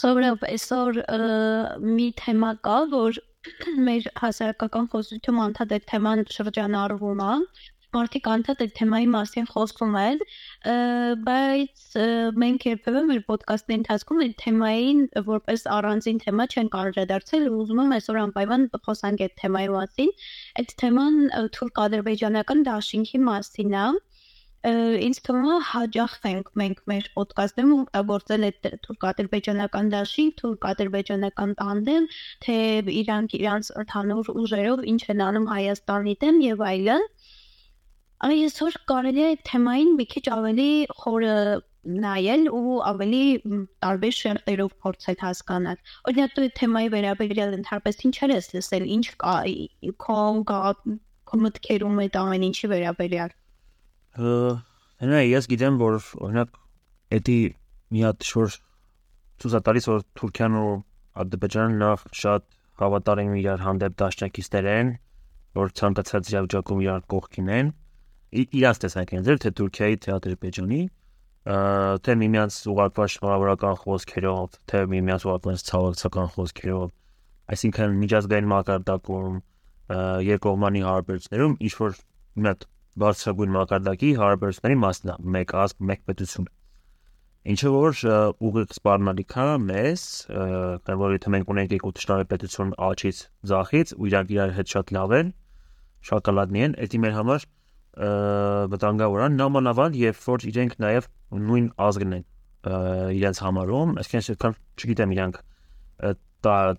Սովորաբար այսօր մի թեմա կա, որ մեր հասարակական խոսությունում անդադ թեման շրջանառվում է մարդիկ անդադ այդ թեմայի մասին խոսում են, բայց մենք երբևէ մեր ոդկասթի ընթացքում այդ թեմային որպես առանձին թեմա չեն անդրադարձել ու ուզում եմ այսօր անպայման խոսանք այդ թեմայի մասին։ Այդ թեման թուրք-ադրբեջանական դաշինքի մասին է ինձ թվում է հաջող ենք մենք մեր ոդկասթում օգտագործել այդ թուրք-ադրբեջանական դաշին, թուրք-ադրբեջանական տանդեմ, թե իրանք իրանց ընդհանուր ուժերով ինչ են անում Հայաստանի դեմ եւ այլն։ Այսօր կարելի է թեմային մի քիչ ավելի խորը նայել ու ավելի տարբեր շերտերով փորձել հասկանալ։ Օրինակ դու թեմայի վերաբերյալ ընդհանրապես ինչեր ես լսել, ինչ կա քո քո մտքերում այդ ամեն ինչի վերաբերյալ։ Հենա ես գիտեմ որ օրինակ էդի մի հատ շոր ցուցատալիս որ Թուրքիան ու Ադրբեջանը լավ շատ հավատարիմ իրար հանդեպ դաշնակիցներ են, որ ցանկացած իրավիճակում իրար կողքին են իրաց տեսանկյունից էլ թե Թուրքիայի թե Ադրբեջանի թե միմյանց ուղարկված շնորհավորական խոսքերով, թե միմյանց ուղարկված ցավակցական խոսքերով, այսինքն միջազգային մակարդակում երկկողմանի հարաբերություններում ինչ որ մի հատ բարձրագույն մակարդակի հարաբերությունների մասն է, մեկ ազգ, մեկ պետություն։ Ինչը որ ուղիղ սպառնալիք է մեզ, քանի որ եթե մենք ունենք երկու ճշտարի պետություն աչից ձախից ու իրանք իրար հետ շատ լավ են, շոկոլադնի են, դա մեր համար վտանգավոր են նամանավան երբ որ իրենք նաև նույն ազգն են իրենց համարում այսինքն այդքան չգիտեմ իրանք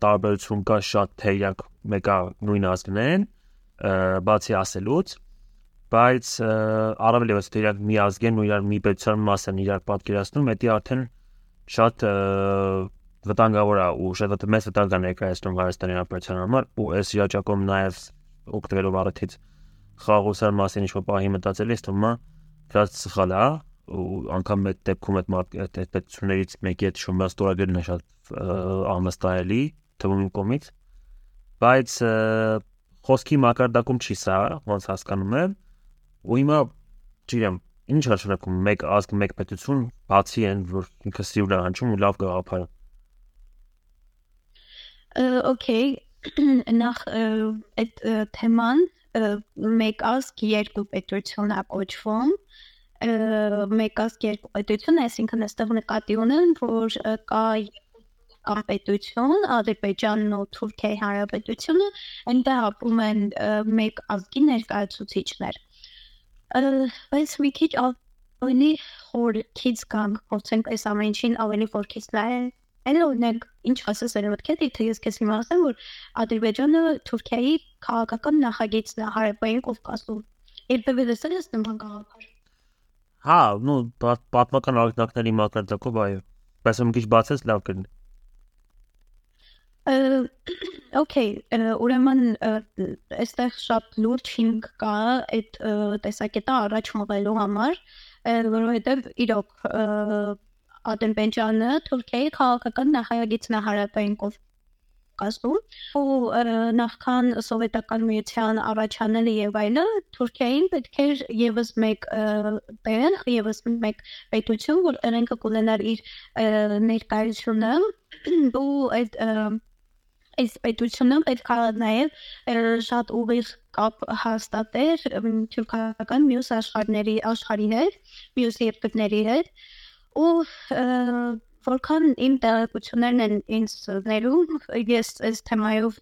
տարբերություն կա շատ թե իրանք մեկա նույն ազգն են բացի ասելուց բայց առավել եւս իրանք մի ազգ են ու իրար մի պետության մաս են իրար պատկերացնում դա արդեն շատ վտանգավոր է ու շատ մեծ վտանգ է ներկայացնում Հայաստանի հանրապետության համար ու այս իրավիճակում նաև օգտվելով առիթից խաղաղության մասին ինչ-որ պահի մտածել ես, թվում է շատ սխալ է ու անգամ այդ դեպքում այդ այդ պետություններից մեկի հետ շոմա ստորագրելն է շատ անվստահելի թվում իմ կողմից բայց խոսքի մակարդակում չի սա ոնց հասկանում եմ ու հիմա չգիտեմ ինչ հաշվարկում մեկ ազգ մեկ պետություն բացի են որ ինքը սիրուն է հնչում ու լավ գաղափար Okay նախ այդ թեման մեկ ազգ երկու պետություն է կոչվում մեկ ազգ երկու պետություն, այսինքն այստեղ նկատի ունեն, որ կա կամ պետություն, Ադրբեջանն ու Թուրքիայի Հանրապետությունը, այնտեղ ապրում են մեկ ազգի ներկայացուցիչներ։ Բայց մի քիչ ավելի խորքից կամ փորձենք այս ամեն ինչին ավելի խորքից նայել Էլ օրինակ ինչ ասես երևակետ թե ես քեզ հիմա ասեմ որ Ադրբեջանը Թուրքիայի քաղաքական նախագիծն է հարավային Կովկասում։ Երբևէ լսել ես նման գաղափար։ Հա, նո պատմական ակնարկների մակարդակով այո։ Բայց մի քիչ բացես լավ կլինի։ Okay, ուրեմն այստեղ շատ լուրջ հիմք կա այդ տեսակետը առաջ մղելու համար, որովհետև իրոք Ադրբեջանը Թուրքիայի քաղաքական նախագիծն է հարավային Կովկասում ու նախքան սովետական միության առաջանալը եւ այլը Թուրքիային պետք էր եւս մեկ տեղ, եւս մեկ պետություն, որ նրանք կունենար իր ներկայությունը ու այդ այս պետությունը պետք է նաև շատ ուղիղ կապ հաստատեր թուրքական մյուս աշխարհների աշխարհի հետ, մյուս երկրների հետ ու որքան իմ տեղեկություններն են ինձ ներում, ես այս թեմայով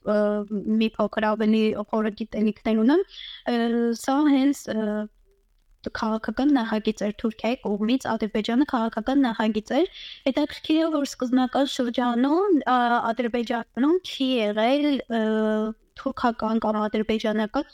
մի փոքր ավելի խորը գիտելիքներ ունեմ, սա հենց քաղաքական նախագիծ էր Թուրքիայի կողմից Ադրբեջանը քաղաքական նախագիծ էր հետաքրքիր է որ սկզբնական շրջանում Ադրբեջանում չի եղել թուրքական կամ ադրբեջանական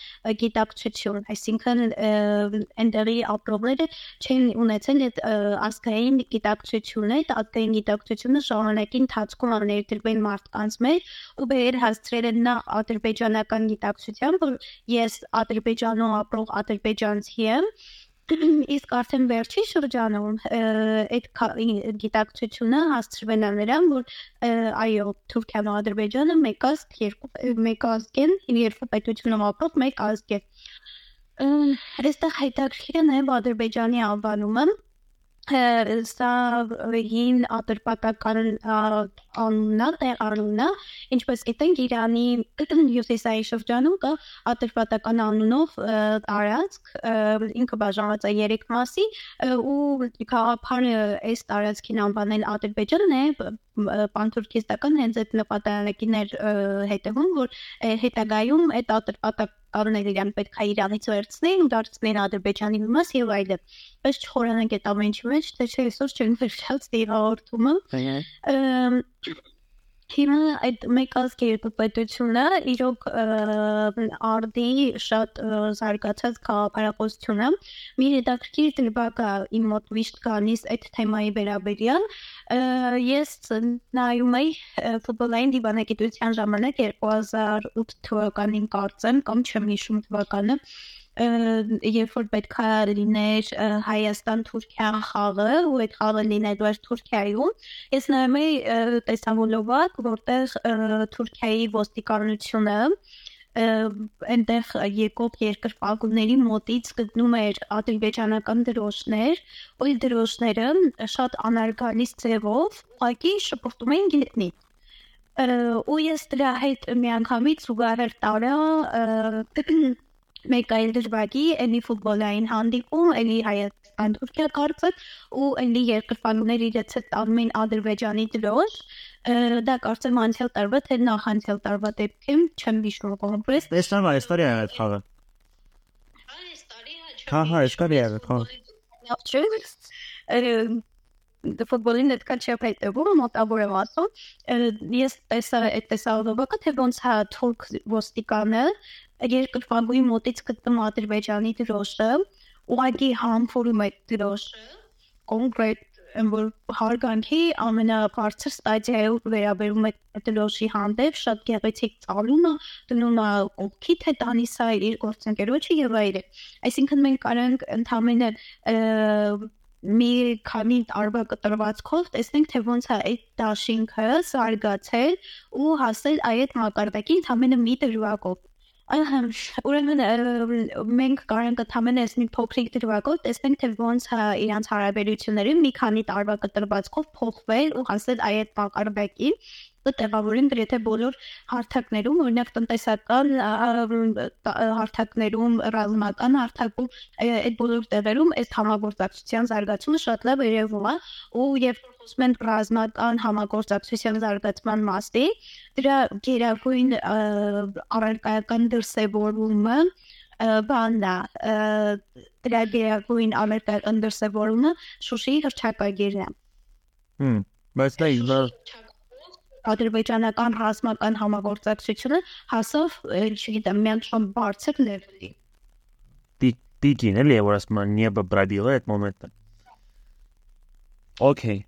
գիտակցություն, այսինքն այնտեղի ապրողները չեն ունեցել այդ ազգային գիտակցությունը, այդ ազգային գիտակցությունը ժամանակի ընթացքում ներդրվել մարդկանց մեջ ու բեր հասցրել են նա ադրբեջանական գիտակցության, որ ես ադրբեջանում ապրող ադրբեջանցի եմ իսկ արդեն վերջի շրջանում այդ գիտակցությունը հասցրվել է նրան, որ այո, Թուրքիան ու Ադրբեջանը մեկ ազգ, երկու մեկ ազգ են, երկու պետությունում ապրող մեկ ազգ է։ Այստեղ հետաքրքիր է նաև Ադրբեջանի անվանումը, սա հին ատրպատական անունն է, է, ինչպես գիտենք Իրանի հյուսիսային շրջանում կա ատրպատական անունով տարածք, ինքը բաժանված է 3 մասի ու քաղաքանը այս տարածքին անվանել Ադրբեջանն է, պանթուրքիստական հենց այդ նպատակին էր հետևում, որ հետագայում այդ ատրպատակ կանոնները իրան պետք է Իրանից վերցնեն ու դարձնեն Ադրբեջանի մաս եւ այլն։ Բայց չխորանանք այդ ամեն ինչի մեջ, թե չէ այսօր չեն վերջած դիհաղորդումը։ Հիմա այդ մեկ ազգ երկու պետությունը իրոք արդի շատ զարգացած քաղաքարախոսությունը մի հետաքրքիր դրբակա իմ մոտ միշտ գալիս այդ թեմայի վերաբերյալ ես նայում էի ֆուտբոլային դիվանագիտության ժամանակ 2008 թվականին կարծեմ կամ չեմ հիշում թվականը երբ որ պետքա լիներ Հայաստան-Թուրքիա խաղը, ու այդ խաղը լինելու էր Թուրքիայում, ես նայում էի տեսամոլովակ, որտեղ Թուրքիայի ոստիկանությունը այնտեղ եկող երկրպագուների մոտից գտնում էր ադրբեջանական դրոշներ, ու այդ դրոշները շատ անարգալից ձևով ուղղակի շփոթում էին գետնի ու ես դրա հետ միանգամից զուգահեռ տարա մեկ այլ դժվարի, էլի ֆուտբոլային հանդիպում, էլի Հայաստան Թուրքիա կարծը ու էլի երկրպագուներ իրենց հետ տանում են Ադրբեջանի դրոշ դա կարծեմ անցյալ տարվա թե նախանցյալ տարվա դեպքում չեմ հիշում կոնկրետ։ Տեսնամ այս տարի այդ խաղը։ Հա, հա, այս տարի է խաղը։ դե ֆուտբոլին այդ կան չափ հետևում մոտավոր եմ ասում ես տեսա այդ տեսահոլովակը թե ոնց հա թուրք ոստիկանը երկրպագուի մոտից գտնում Ադրբեջանի դրոշը, ուղղակի համբուրում այդ դրոշը կոնկրետ որ հարգանքի ամենաբարձր ստադիայով վերաբերում է դրոշի հանդեպ շատ գեղեցիկ ծալումը դնում է օքի թե տանիս է իր գործընկերոջը եւ այլն այսինքն մենք կարանք ընդհանրապես մի քանի տարվա կտրվածքով տեսնենք թե ոնց է այդ դաշինքը զարգացել ու հասել այդ մակարդակին ընդհանրապես մի դրվագով Ահա, ուրեմն մենք կարող ընդհանրապես մի փոքրիկ դրվագով տեսնենք թե ոնց իրանց հարաբերությունները մի քանի տարվա կտրվածքով փոխվել ու հասել այդ մակարդակին կտեղավորենք գրեթե բոլոր հարթակներում, օրինակ տնտեսական հարթակներում, ռազմական հարթակում, այդ բոլոր տեղերում այս համագործակցության զարգացումը շատ լավ երևում է ու եւ խոսում են ռազմական համագործակցության զարգացման մասի, դրա գերագույն առարկայական դրսևորումը բանն է դրա գերագույն ամերիկական դրսևորումը Շուշիի հրճակագիրն է։ Հմ, բայց դա իվա ադրբեջանական ռազմական համագործակցությունը հասավ, չգիտեմ, մի անգամ բարձր լեվելի։ Տիկին էլի որ ասում են небо бродило այդ մոմենտը։ Okay,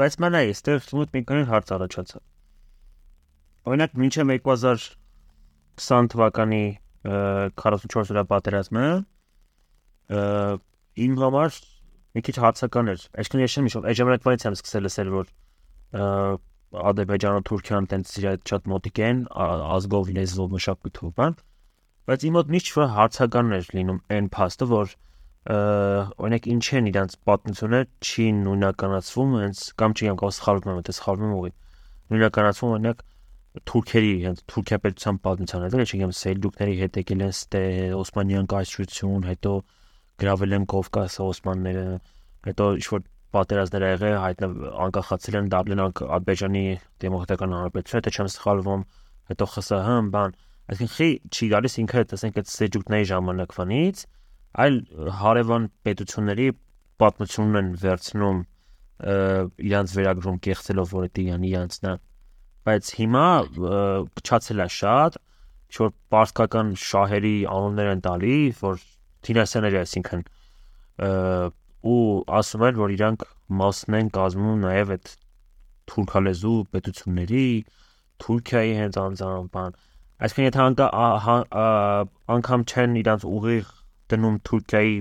բայց մենա էստեղ ցույց մի քանի հարց առաջացավ։ Օրինակ մինչև 2020 թվականի 44 հուրա պատերազմը իմ համար մի քիչ հարցական էր։ Այսինքն ես չեմ հիշում, այդ ժամանակվանից եմ սկսել լսել որ Ադրբեջանը Թուրքիան տենց շատ մոտիկ են ազգով, լեզվով, մշակույթով, բան։ Բայց իմ մոտ միշտ որ հարցական էր լինում այն փաստը, որ օրինակ ինչ են իրանց պատմությունը չի նույնականացվում, հենց կամ չգիտեմ, կամ սխալվում թե սխալվում ուղի։ Նույնականացվում օրինակ թուրքերի, հենց Թուրքիա պետության պատմության հետ, չգիտեմ, սելջուկների հետ եկել են ստե Օսմանյան կայսրություն, հետո գրավել են Կովկասը Օսմանները, հետո ինչ որ պատերազմներ ա եղել, հայտնավ անկախացել են դարձել Ադրբեջանի դեմոկրատական հանրապետություն, հետո չեմ սխալվում, հետո ԽՍՀ, բան, այսինքն խի չի գալիս ինքը, տեսենք այդ սելջուկների ժամանակվանից այլ հարևան պետությունների պատմությունն են վերցնում իրանց վերագրում կեղծելով որ դա իրան իրանցն է բայց հիմա փչացել է շատ որ պարսկական շահերի անուններ են տալի որ դինաստիաների այսինքն ու ասում են որ իրանք մասն են կազմում նաև այդ թուրքալեզու պետությունների Թուրքիայի հենց անձամբ բան այսինքն եթե անգամ չեն իրանց ուղիղ դնում Թուրքիայի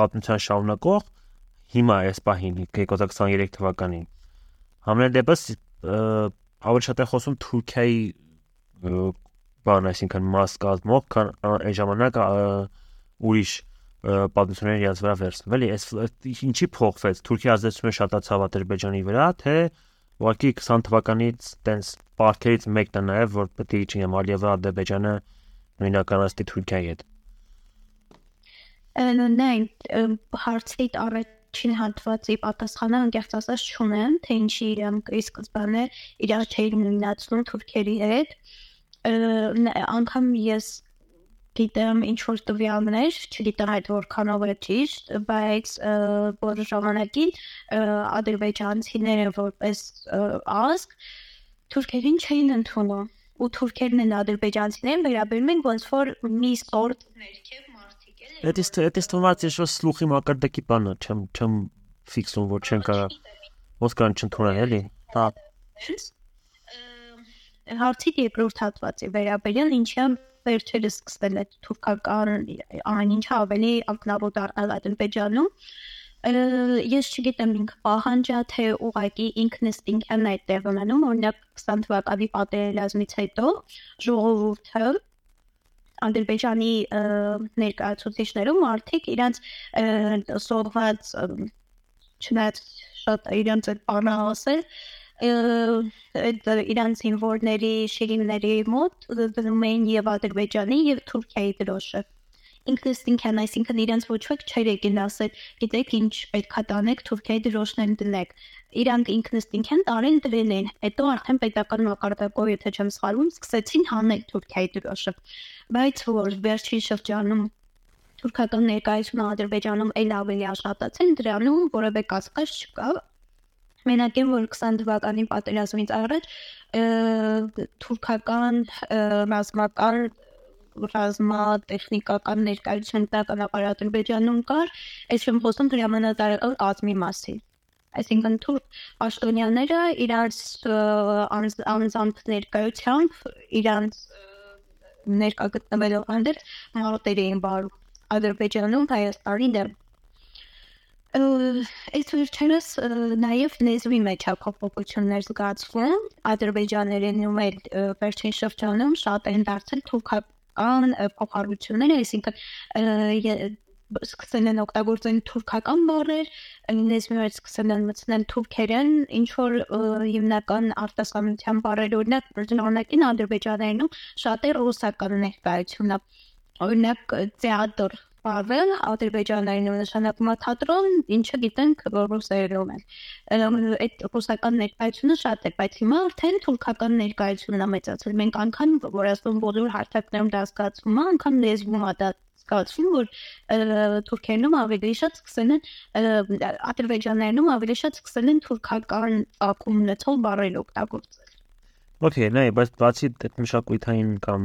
պատմության շարունակող հիմա այս պահին 2023 թվականին համենայն դեպս ավելի շատ է խոսում Թուրքիայի բան, այսինքն մաս կազմող, քան այն ժամանակ ուրիշ պատմությունները իրաց վրա վերցնում, էլի, այս ինչի փոխվեց։ Թուրքիա ազդեցությունը շատացավ Ադրբեջանի վրա, թե ուղղակի 20 թվականից տենց պարքերից մեկն է նաև, որ պետք է չինեմ Ալիևը Ադրբեջանը նույնականացնի Թուրքիայի հետ։ Նայն հարցի առաջին հատվածի պատասխանը անկեղծ ասած չունեմ, թե ինչի իրանք ի սկզբանե իրար չէին նույնացնում թուրքերի հետ։ Անկամ ես գիտեմ ինչ որ տվյալներ, չգիտեմ այդ որքանով է ճիշտ, բայց որ ժամանակին ադրբեջանցիները որպես ազգ թուրքերին չէին ընդունում ու թուրքերն են ադրբեջանցիներին վերաբերում են ոնց որ մի սորտ ներքև մարդիկ էլ Դա ist դա ist թվաց ես որ սլուխի մակարդակի բանը չեմ չեմ ֆիքսում որ չեն կարա ոնց կան չընդունեն էլի հա հարցի երկրորդ հատվածի վերաբերյալ ինչի վերջերս սկսել է թուրքական այն ինչը ավելի ակնավոտ դառնալ Ադրբեջանում ես չգիտեմ ինքը պահանջա թե ուղակի ինքնստինքյան է տեղ ունենում օրինակ 20 թվականի պատերազմից հետո ժողովուրդը Ադրբեջանի ներկայացուցիչներում արդիկ իրանց սովված չնայած շատ իրանց այդ բանը ասել այդ իրանց զինվորների շիրիմների մոտ դնում էին եւ Ադրբեջանի եւ Թուրքիայի դրոշը ինքնստինքյան այսինքն իրենց ոչ ոք չէր եկել ասել գիտեք ինչ պետքա տանեք Թուրքիայի դրոշներն դնեք իրանք ինքնստինքյան տարին դրել են հետո արդեն պետական մակարդակով եթե չեմ սխալվում սկսեցին հանել Թուրքիայի դրոշը բայց որ վերջին շրջանում թուրքական ներկայությունը Ադրբեջանում ել ավելի աշխատացին դրանում որևէ կասկած չկա մենակ են որ 20 թվականի պատերազմից առաջ թուրքական ռազմական ռազմա տեխնիկական ներկայություն տականապար Ադրբեջանում կար, այս չեմ խոսում հրամանատարական կազմի մասին։ Այսինքն թուրք պաշտոնյաները իրանց անձանց ներկայությամբ իրանց ներկա գտնվելով հանդեր հարոտեր էին բարու Ադրբեջանում Հայաստանի դեմ Այս վերջերս նաև լեզվի մեջ է փոփոխություններ զգացվում։ Ադրբեջաներենում էլ վերջին շրջանում շատ են դարձել թուրքական փոխառությունները, այսինքն սկսել են օգտագործել թուրքական բառեր, լեզվի մեջ սկսել են մտցնել թուրքերեն, ինչ որ հիմնական արտասանության բառեր, օրինակ, օրինակին Ադրբեջաներենում շատ է ռուսական ներկայությունը։ Օրինակ, թեատր բառը ադրբեջաներենով նշանակում է թատրոն, ինչը գիտենք ռուսերենով են։ Այդ ռուսական ներկայությունը շատ է, բայց հիմա արդեն թուրքական ներկայությունն է մեծացել։ Մենք անգամ որ ասում բոլոր հարթակներում դա զգացվում է, անգամ լեզվում է դա զգացվում, որ թուրքերենում ավելի շատ սկսել են ադրբեջաներենում ավելի շատ սկսել են թուրքական ակում ունեցող բառեր օգտագործել։ Okay, նայ, բայց բացի այդ մշակույթային կամ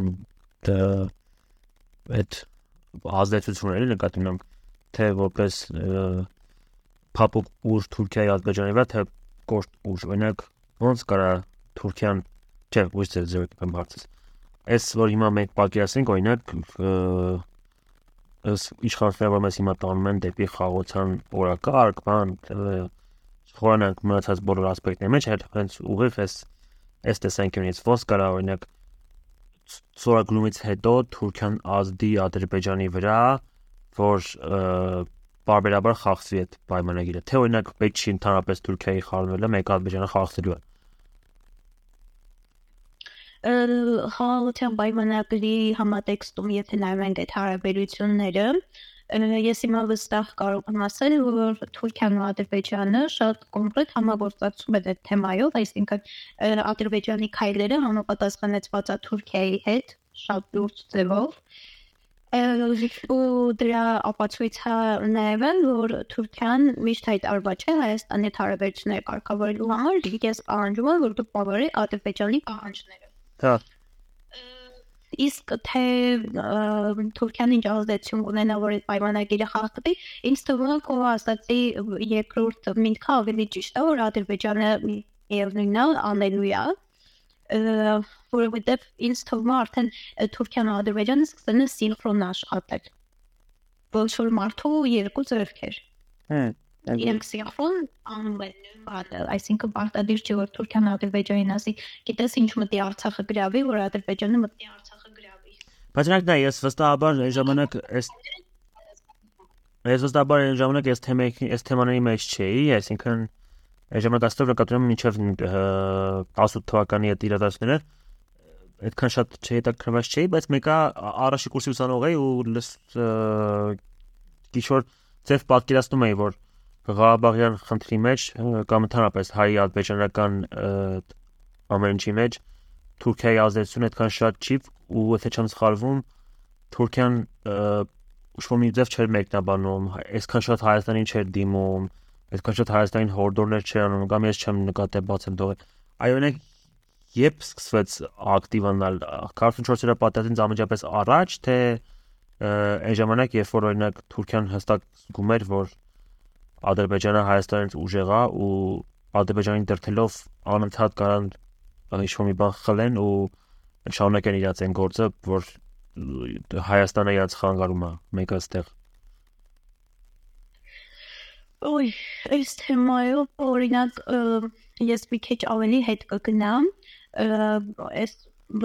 այդ ազդեցությունները նկատի ունեմ թե որպես փապուկ ուժ Թուրքիայի Ադրբեջանի վրա թե կոշտ ուժ օրինակ ոնց կարա Թուրքիան չէ ոչ ձեր ձեր կամ հարցս այս որ հիմա մենք պատկերացնենք օրինակ ըս իշխանությունները որ մեզ հիմա տանում են դեպի խաղացան օրակարգ բան խորանանք մնացած բոլոր ասպեկտների մեջ հենց ուղիղ էս այս տեսանկյունից ոնց կարա օրինակ սորագրումից հետո Թուրքիան ազդի Ադրբեջանի վրա, որ բարբերաբար խախտվի այդ պայմանագիրը։ Թե օրինակ պետք չի ընդհանրապես Թուրքիայի խառնվելը մեկ Ադրբեջանը խախտելու է։ Խաղաղության պայմանագրի համատեքստում եթե նայենք այդ հարաբերությունները, ես հիմա վստահ կարող եմ ասել, որ Թուրքիան ու Ադրբեջանը շատ կոնկրետ համագործակցում են այդ թեմայով, այսինքն Ադրբեջանի քայլերը համապատասխանեցված է Թուրքիայի հետ շատ լուրջ ձևով ու դրա ապացույցը նաև են, որ Թուրքիան միշտ հայտարարված չէ Հայաստանի հարաբերությունները կարգավորելու համար, ես պահանջում եմ, որ դու բավարարի Ադրբեջանի պահանջները։ Հա իսկ թե Թուրքիան ինչ ազդեցություն ունենա որ այդ պայմանագիրը խախտվի ինձ թվում է որ ասացի երկրորդ միտքը ավելի ճիշտ է որ Ադրբեջանը միևնույնն է անելու է որովհետև ինձ թվում է արդեն Թուրքիան ու Ադրբեջանը սկսել են սինխրոն աշխատել ոչ որ մարդու երկու ձեռքեր հմ Իրենք սինխրոն անում են բանը, այսինքն պարտադիր չէ որ Թուրքիան Ադրբեջանին ասի, գիտես ինչ մտի Արցախը գրավի, որ Ադրբեջանը մտի Արցախը Բայց նրանք դա ես վստահաբար այն ժամանակ այս Ես ոստաբար այն ժամանակ այս թեմայի այս թեմաների մեջ չէի, այսինքն այս ժամանակ աստով նկատում եմ մինչև 18 թվականի այդ իրադարձները այդքան շատ չհետաքրված չէի, բայց մեկը առաջի կուրսի ուսանող էի ու գիշոր ձև պատկերացնում էի, որ Ղարաբաղյան խնդրի մեջ կամ ընդհանրապես հայ ադրբեջանական ամեն ինչի մեջ Թուրքիայի ազդեցությունը այդքան շատ չի ու եթե չեմ սխալվում Թուրքիան ուշ մի ձև չէր մեկնաբանում, այսքան շատ Հայաստանին չէր դիմում, այսքան շատ Հայաստանին հորդորներ չէր անում, կամ ես չեմ նկատել բացեմ դողը։ Այո, օրինակ երբ սկսվեց ակտիվանալ 44-րդ պատերազմից ամենջապես առաջ, թե այն ժամանակ, երբ որ օրինակ Թուրքիան հստակ զգում էր, որ Ադրբեջանը Հայաստանից ուժեղ է ու Ադրբեջանին դրթելով անընդհատ կարան ինչ-որ մի բան խլեն ու շարունակեն իրաց այն գործը, որ Հայաստանը իրաց խանգարում է մեկը այստեղ Ոյ, այս թեմայով օրինակ ես մի քիչ ավելի հետ կգնամ, այս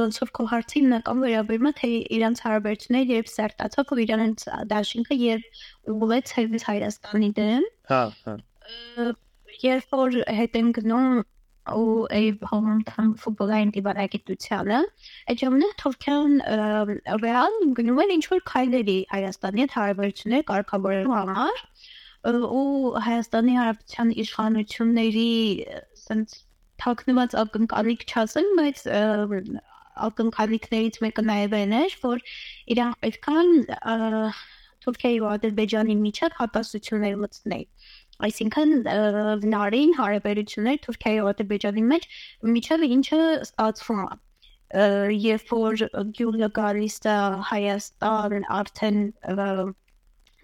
ոնց որ քո հարցին նկամ վերաբերում է թե իրանց հարաբերությունները երբ սերտացավ ու իրանց դաշինքը երբ ուղղեց հենց Հայաստանի դեմ։ Հա, հա։ Երբ որ հետ են գնում ու այդ հոմոնտան ֆուտբոլային դիվանագիտությանը այդ ժամանակ Թուրքիան ռեալ գնում էր ինչ որ քայլերի Հայաստանի հետ հարաբերություններ կարգավորելու համար ու Հայաստանի Հանրապետության իշխանությունների ասենց թաքնված ակնկալիք չասեմ, բայց ակնկալիքներից մեկը նաև այն էր, որ իրանք պետքան Թուրքիայի ու Ադրբեջանի միջև հատասություններ մտցնել Այսինքն նարին հարաբերություններ Թուրքիայի ու Ադրբեջանի մեջ միջև ինչը ստացվում է երբ որ գյուղը գալիս է Հայաստան արդեն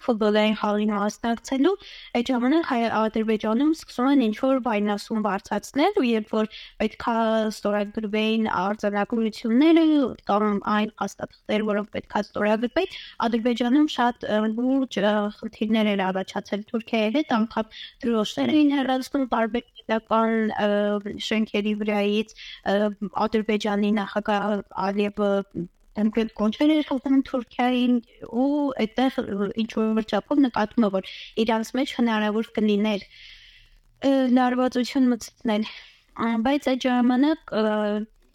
ֆուտբոլային խաղի մասնակցելու, այդ ժամանակ Ադրբեջանում սկսում են ինչ-որ վայնասում բարձրացնել ու երբ որ պետքա ստորագրվեին արձանագրությունները կամ այն հաստատքներ, որոնք պետքա ստորագրվեին, Ադրբեջանում շատ լուրջ խնդիրներ էր առաջացել Թուրքիայի հետ, անգամ դրոշներ էին հեռացնում տարբեր պետական շենքերի վրայից Ադրբեջանի նախագահ Ալիևը դեմքեր կոնչեր էր խփում Թուրքիային ու այդտեղ ինչ որ չափով նկատում է որ իրանց մեջ հնարավոր կլիներ լարվածություն մտցնել բայց այդ ժամանակ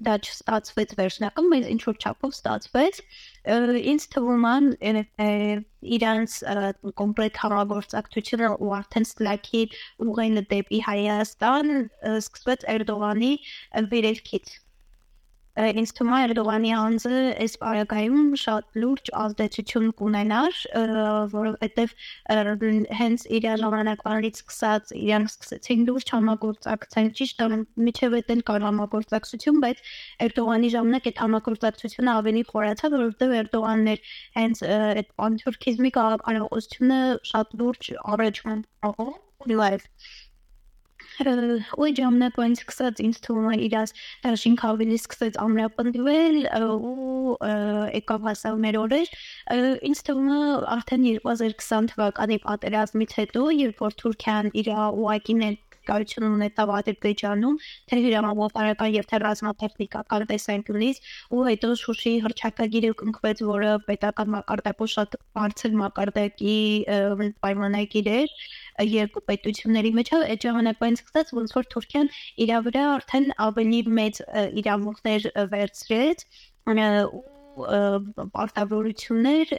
դա չստացվեց վերջնական, բայց ինչ որ չափով ստացվեց։ Ինձ թվում է իրանց կոմպլետ համագործակցությունը ու արդեն Slack-ի ուղղելը դեպի Հայաստան սկսվեց Էրդողանի վերելքից ինձ թվում է Էրդողանի անձը այս բարակայում շատ լուրջ ազդեցություն կունենար, որովհետև հենց իր ժամանակվանից սկսած իրան սկսեցին լուրջ համագործակցել, ճիշտ է, միջև այդեն կար համագործակցություն, բայց Էրդողանի ժամանակ այդ համագործակցությունը ավելի խորացավ, որովհետև Էրդողանն էր հենց այդ պանթուրքիզմի կարողությունը շատ լուրջ առաջ մտավ լայվ ու ժամանակ այն սկսած ինձ թվում է իրաց դաշինք ավելի սկսեց ամրապնդվել ու եկավ հասավ մեր օրեր ինձ թվում է արդեն 2020 թվականի պատերազմից հետո երբ որ Թուրքիան իր ուղակիներ կայություն ունեցավ Ադրբեջանում, թե հրամավարական եւ թե ռազմատեխնիկական տեսանկյունից, ու հետո Շուշի հրճակագիրը կնքվեց, որը պետական մակարդակով շատ բարձր մակարդակի պայմանագիր էր երկու պետությունների մեջ, այդ ժամանակվան սկսած ոնց որ Թուրքիան իր վրա արդեն ավելի մեծ իրավունքներ վերցրեց ու պարտավորություններ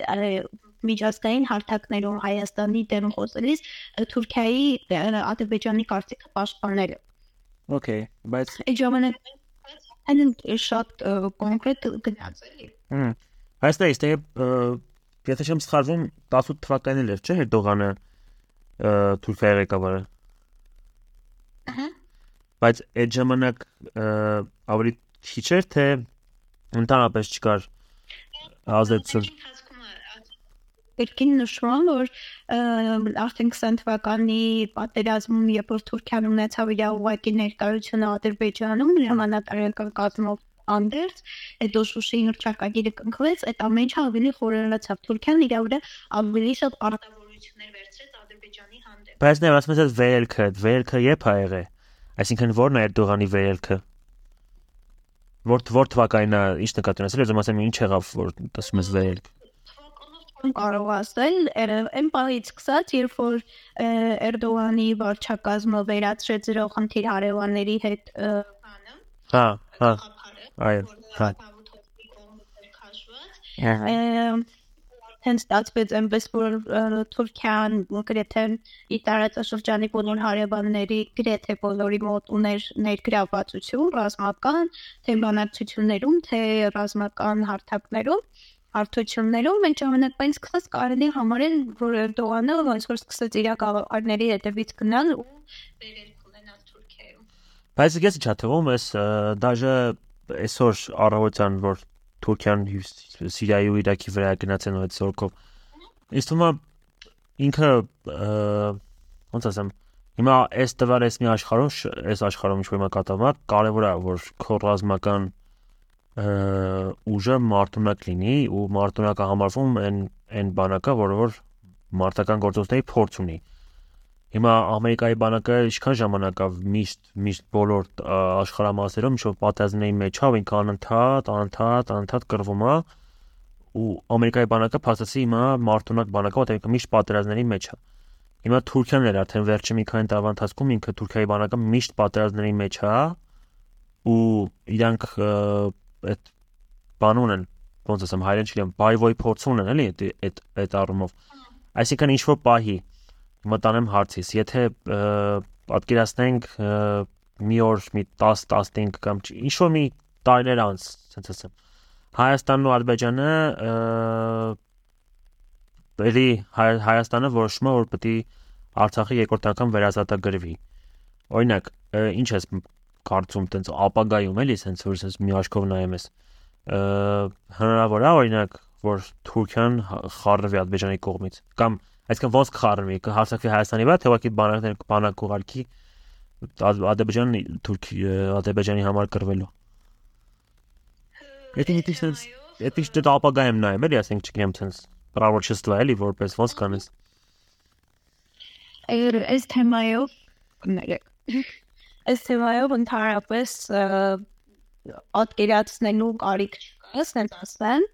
միջազգային հարթակներում Հայաստանի դեմ խոսելիս Թուրքիայի Ադրբեջանի կարծիքը պաշտպանել։ Okay, բայց այդ ժամանակ այն շատ կոնկրետ գնաց էլի։ Հմ։ Այստեղ իստե եթե չեմ սխալվում 18 թվականին էր, չէ՞, Էրդողանը Թուրքիայի ղեկավարը։ Ահա։ Բայց այդ ժամանակ ավելի քիչ էր, թե ընդհանրապես չկար ազդեցություն Երկին նշում որ արդեն 20 թվականի պատերազմում երբ որ Թուրքիան ունեցավ իր ուղակի ներկայությունը Ադրբեջանում հրամանատարական կազմով անդերց, հետո Շուշի հրճակագիրը կնքվեց, այդ ամեն ինչը ավելի խորացավ։ Թուրքիան իր վրա ավելի շատ հանդեպ։ Բայց նայ ասում ես վերելքը, վերելքը երբ ա եղել։ Այսինքն ո՞րն է Էրդողանի վերելքը։ Որ որ թվականին է ինչ նկատի ունես, ես ասեմ ինչ եղավ, որ ասում ես վերելք կարող ասել այն պահից սկսած, երբ որ Էրդողանի վարչակազմը վերացրեց դրող խնդիր հարևանների հետ բանը։ Հա, հա։ Այո, հա։ Հենց ստացվեց այնպես, որ Թուրքիան գրեթե իր տարածաշրջանի բոլոր հարևանների գրեթե բոլորի մոտ ուներ ներգրավվածություն ռազմական, թե բանակցություններում, թե ռազմական հարթակներում հարթություններում մենք ժամանակային սկսած կարելի համարել, որ Էրդողանը ոնց որ սկսեց իր գաղափարների հետևից գնալ ու վերել ունենալ Թուրքիայում։ Բայց ես չա թվում, ես դաժե այսօր առավոտյան որ Թուրքիան Սիրիայի ու Իրաքի վրա գնացեն այդ զորքով։ Իսկ թվում է ինքը ոնց ասեմ Հիմա այս տվար այս մի աշխարհում, այս աշխարհում ինչ որ հիմա կատարվում կարևոր է որ քո ռազմական ուժը մարտունակ լինի ու մարտունակը համարվում են այն բանակը, որը որ մարտական գործողությունների փորձ ունի։ Հիմա Ամերիկայի բանակը ինչքան ժամանակ է միշտ միշտ բոլոր աշխարհամասերում ինչ որ պատերազմների մեջ ավ ինքան անընդհատ, անընդհատ, անընդհատ կռվում է ու Ամերիկայի բանակը փաստացի հիմա մարտունակ բանակը, որտեղ միշտ պատերազմների մեջ է։ Հիմա Թուրքիան էր արդեն վերջի մի քանի տարվա ընթացքում ինքը Թուրքիայի բանակը միշտ պատերազմների մեջ է ու իրանք այդ բան ունեն, ոնց ասեմ, հայերեն չգիտեմ, բայվոյ փորձ ունեն, էլի այդ այդ առումով։ Այսինքն ինչ որ պահի մտանեմ հարցից, եթե պատկերացնենք մի օր մի 10-15 կամ ինչ որ մի տարիներ անց, ասենց ասեմ, Հայաստանն ու Ադրբեջանը բերի Հայաստանը որոշում է որ պետք է Արցախի երկրորդ անգամ վերազատագրվի։ Օրինակ, ինչ ես կարծում տենց ապագայում էլի սենց որ սենց մի աչքով նայեմ ես հնարավոր է օրինակ որ Թուրքիան խառնվի Ադրբեջանի կողմից կամ այսինքն ոնց կխառնվի կհարցակվի Հայաստանի վրա թե ուղղակի բանակներ բանակ ուղարկի Ադրբեջանի Թուրքի Ադրբեջանի համար կրվելու Եթե դիտի սենց եթե դե ապագայում նայեմ էլի ասենք չգիտեմ սենց պրավոչստվա էլի որպես ոնց կանես Այս թեմայով կներեք այս թեմայով ընդհանրապես պատկերացնելու կարիք չկա, ասենք ասեմ,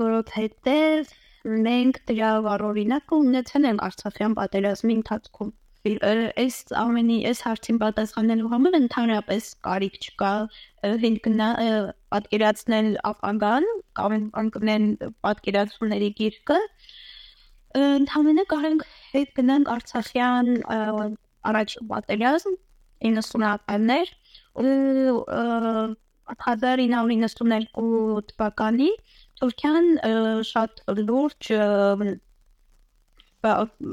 որովհետև մենք դրա վառօրինակը ունեցել ենք Արցախյան պատերազմի ընթացքում այս ամենի այս հարցին պատասխանելու համար ընդհանրապես կարիք չկա հինգնա պատկերացնել ապագան կամ անկնել պատկերացումների գիրկը ընդհանրապես կարող հետ գնանք Արցախյան առաջին պատերազմ 90-ականներ ու 1992 թվականին Թուրքիան շատ լուրջ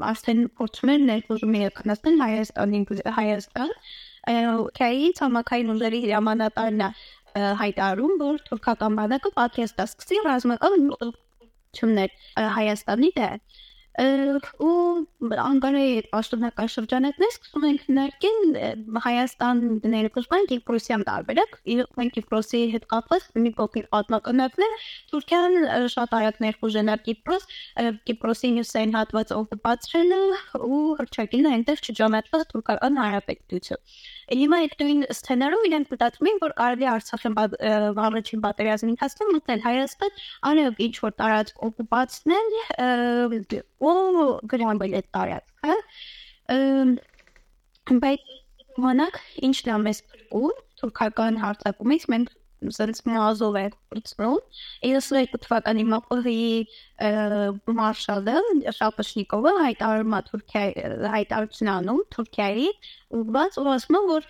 արդեն փորձում էր ներխուժում իրականացնել Հայաստանին Հայաստան քայի ցամաքային ուժերի հրամանատարն է հայտարարում որ թուրքական բանակը պատրաստ է սկսի ռազմական ուղղություններ Հայաստանի դեր ու անկարայի պաշտոնական շրջանակներ սկսում ենք ներկին Հայաստան ներկայացման Կիպրոսյան տարբերակ մենք Կիպրոսի հետ կապված մի փոքր պատմականացնել Թուրքիան շատ արագ ներխուժենար Կիպրոս Կիպրոսի հյուսային հատված օկուպացրել ու հրճակել այնտեղ չճանաչված թուրքական հանրապետություն Հիմա այդ նույն սցենարում իրենք մտածում են, որ կարելի Արցախի առաջին պատերազմի ընթացքում մտնել Հայաստան, արև ինչ որ տարածք օկուպացնել ու գրանցել այդ տարածքը։ Բայց մոնակ ինչն է մեզ ու թուրքական հարձակումից մենք սենց մազով է ծնում 92 թվականի մապրի մարշալը Շապաշնիկովը հայտարարում է Թուրքիայի հայտարարություն անում Թուրքիայի ուղղված ու ասում որ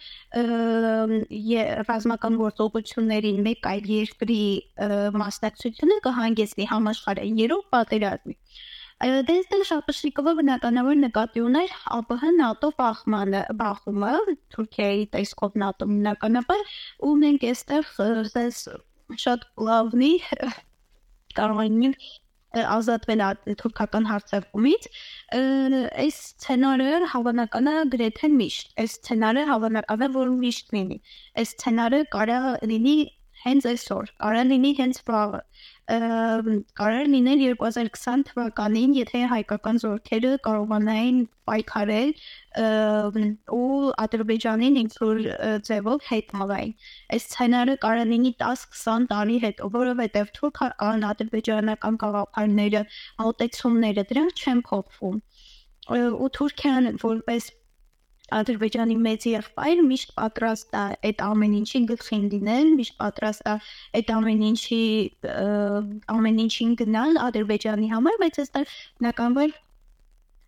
ռազմական գործողությունների մեկ այլ երկրի մասնակցությունը կհանգեցնի համաշխարհային երրորդ պատերազմի Դեստել Շապաշիկովը բնականաբար նկատի ուներ ԱՊՀ ՆԱՏՕ բախմանը, բախումը Թուրքիայի տեսքով ՆԱՏՕ բնականաբար ու մենք այստեղ դες շատ լավնի կարող ենք ազատվել թուրքական հարձակումից այս սցենարը հավանական է գրեթե միշտ այս սցենարը հավանական է որ միշտ լինի այս սցենարը կարա լինի հենց այսօր կարա լինի հենց վաղը կարար լինել 2020 թվականին, եթե հայկական զորքերը կարողանային պայքարել ու Ադրբեջանին ինքնուր ձևով հետ մաղային։ Այս սցենարը կարող լինի 10-20 տարի հետո, որովհետև թուրքական ադրբեջանական գաղափարները, մոտեցումները դրանք չեն փոխվում։ Ու Թուրքիան որպես Ադրբեջանի մեծ եղբայր միշտ պատրաստ է այդ ամեն ինչի գլխին դինել, միշտ պատրաստ է այդ ամեն ինչի ամեն ինչին գնալ Ադրբեջանի համար, բայց այստեղ բնականաբար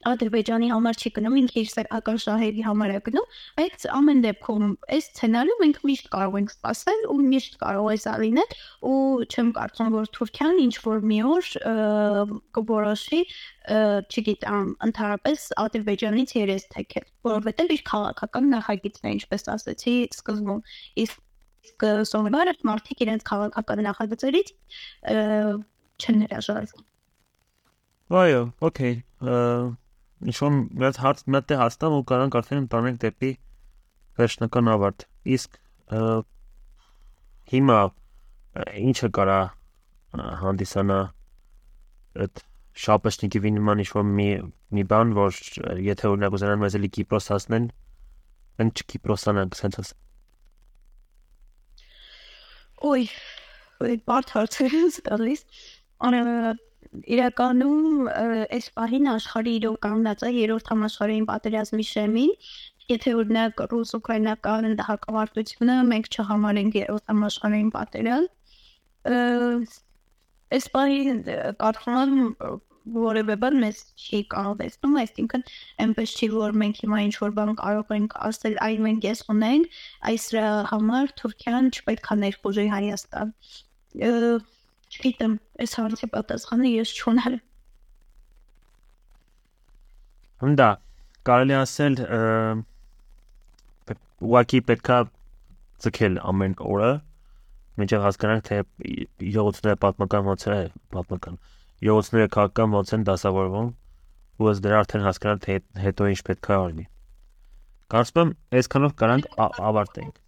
Ադրբեջանի համար չի գնում, ինքը իր սեփական շահերի համար է գնում, բայց ամեն դեպքում այս սցենարը մենք միշտ կարող ենք սպասել ու միշտ կարող է սա լինել ու չեմ կարծում որ Թուրքիան ինչ որ մի օր կորոշի չգիտեմ, ընդհանրապես Ադրբեջանից երես թեքել, որովհետև իր քաղաքական նախագիծն է, ինչպես ասացի սկզբում, իսկ սովորաբար մարդիկ իրենց քաղաքական նախագծերից չեն հրաժարվում։ Այո, okay ինչ-որ մեծ հարց մտե հաստամ ու կարանք արդեն ընտանենք դեպի վերջնական ավարտ։ Իսկ հիմա ինչը կարա հանդիսանա այդ շապեշնիկի նման ինչ-որ մի մի բան, որ եթե օրինակ ուզենան մեզ էլի Կիպրոս հասնեն, են չկիպրոսանանք sense աս։ Ոյ, բարդ հարց է տալիս։ Արա իրականում այս պահին աշխարհի իրոք կանգնած է երրորդ համաշխարհային պատերազմի շեմին եթե օրինակ ռուս-ուկրաինական հակամարտությունը մենք չհամարենք երրորդ համաշխարհային պատերազմ այս պահին եմ որևէ բան մեզ չի կարողեցնում, այսինքն այնպես չի որ մենք հիմա ինչ որ բան կարող ենք ասել, այլ մենք ես ունենք, այս համար Թուրքիան չպետք է ներխուժի Հայաստան Չգիտեմ, այս հարցի պատասխանը ես չունեմ։ Հնդա, կարելի ասել ուղակի պետքա ցկել ամեն օրը մինչև հասկանանք թե յոգությունները պատմական ոնց է պատմական յոգությունները քաղաքական ոնց են դասավորվում ու ըստ դրա արդեն հասկանանք թե հետո ինչ պետք է արվի կարծում եմ այսքանով կարանք ավարտենք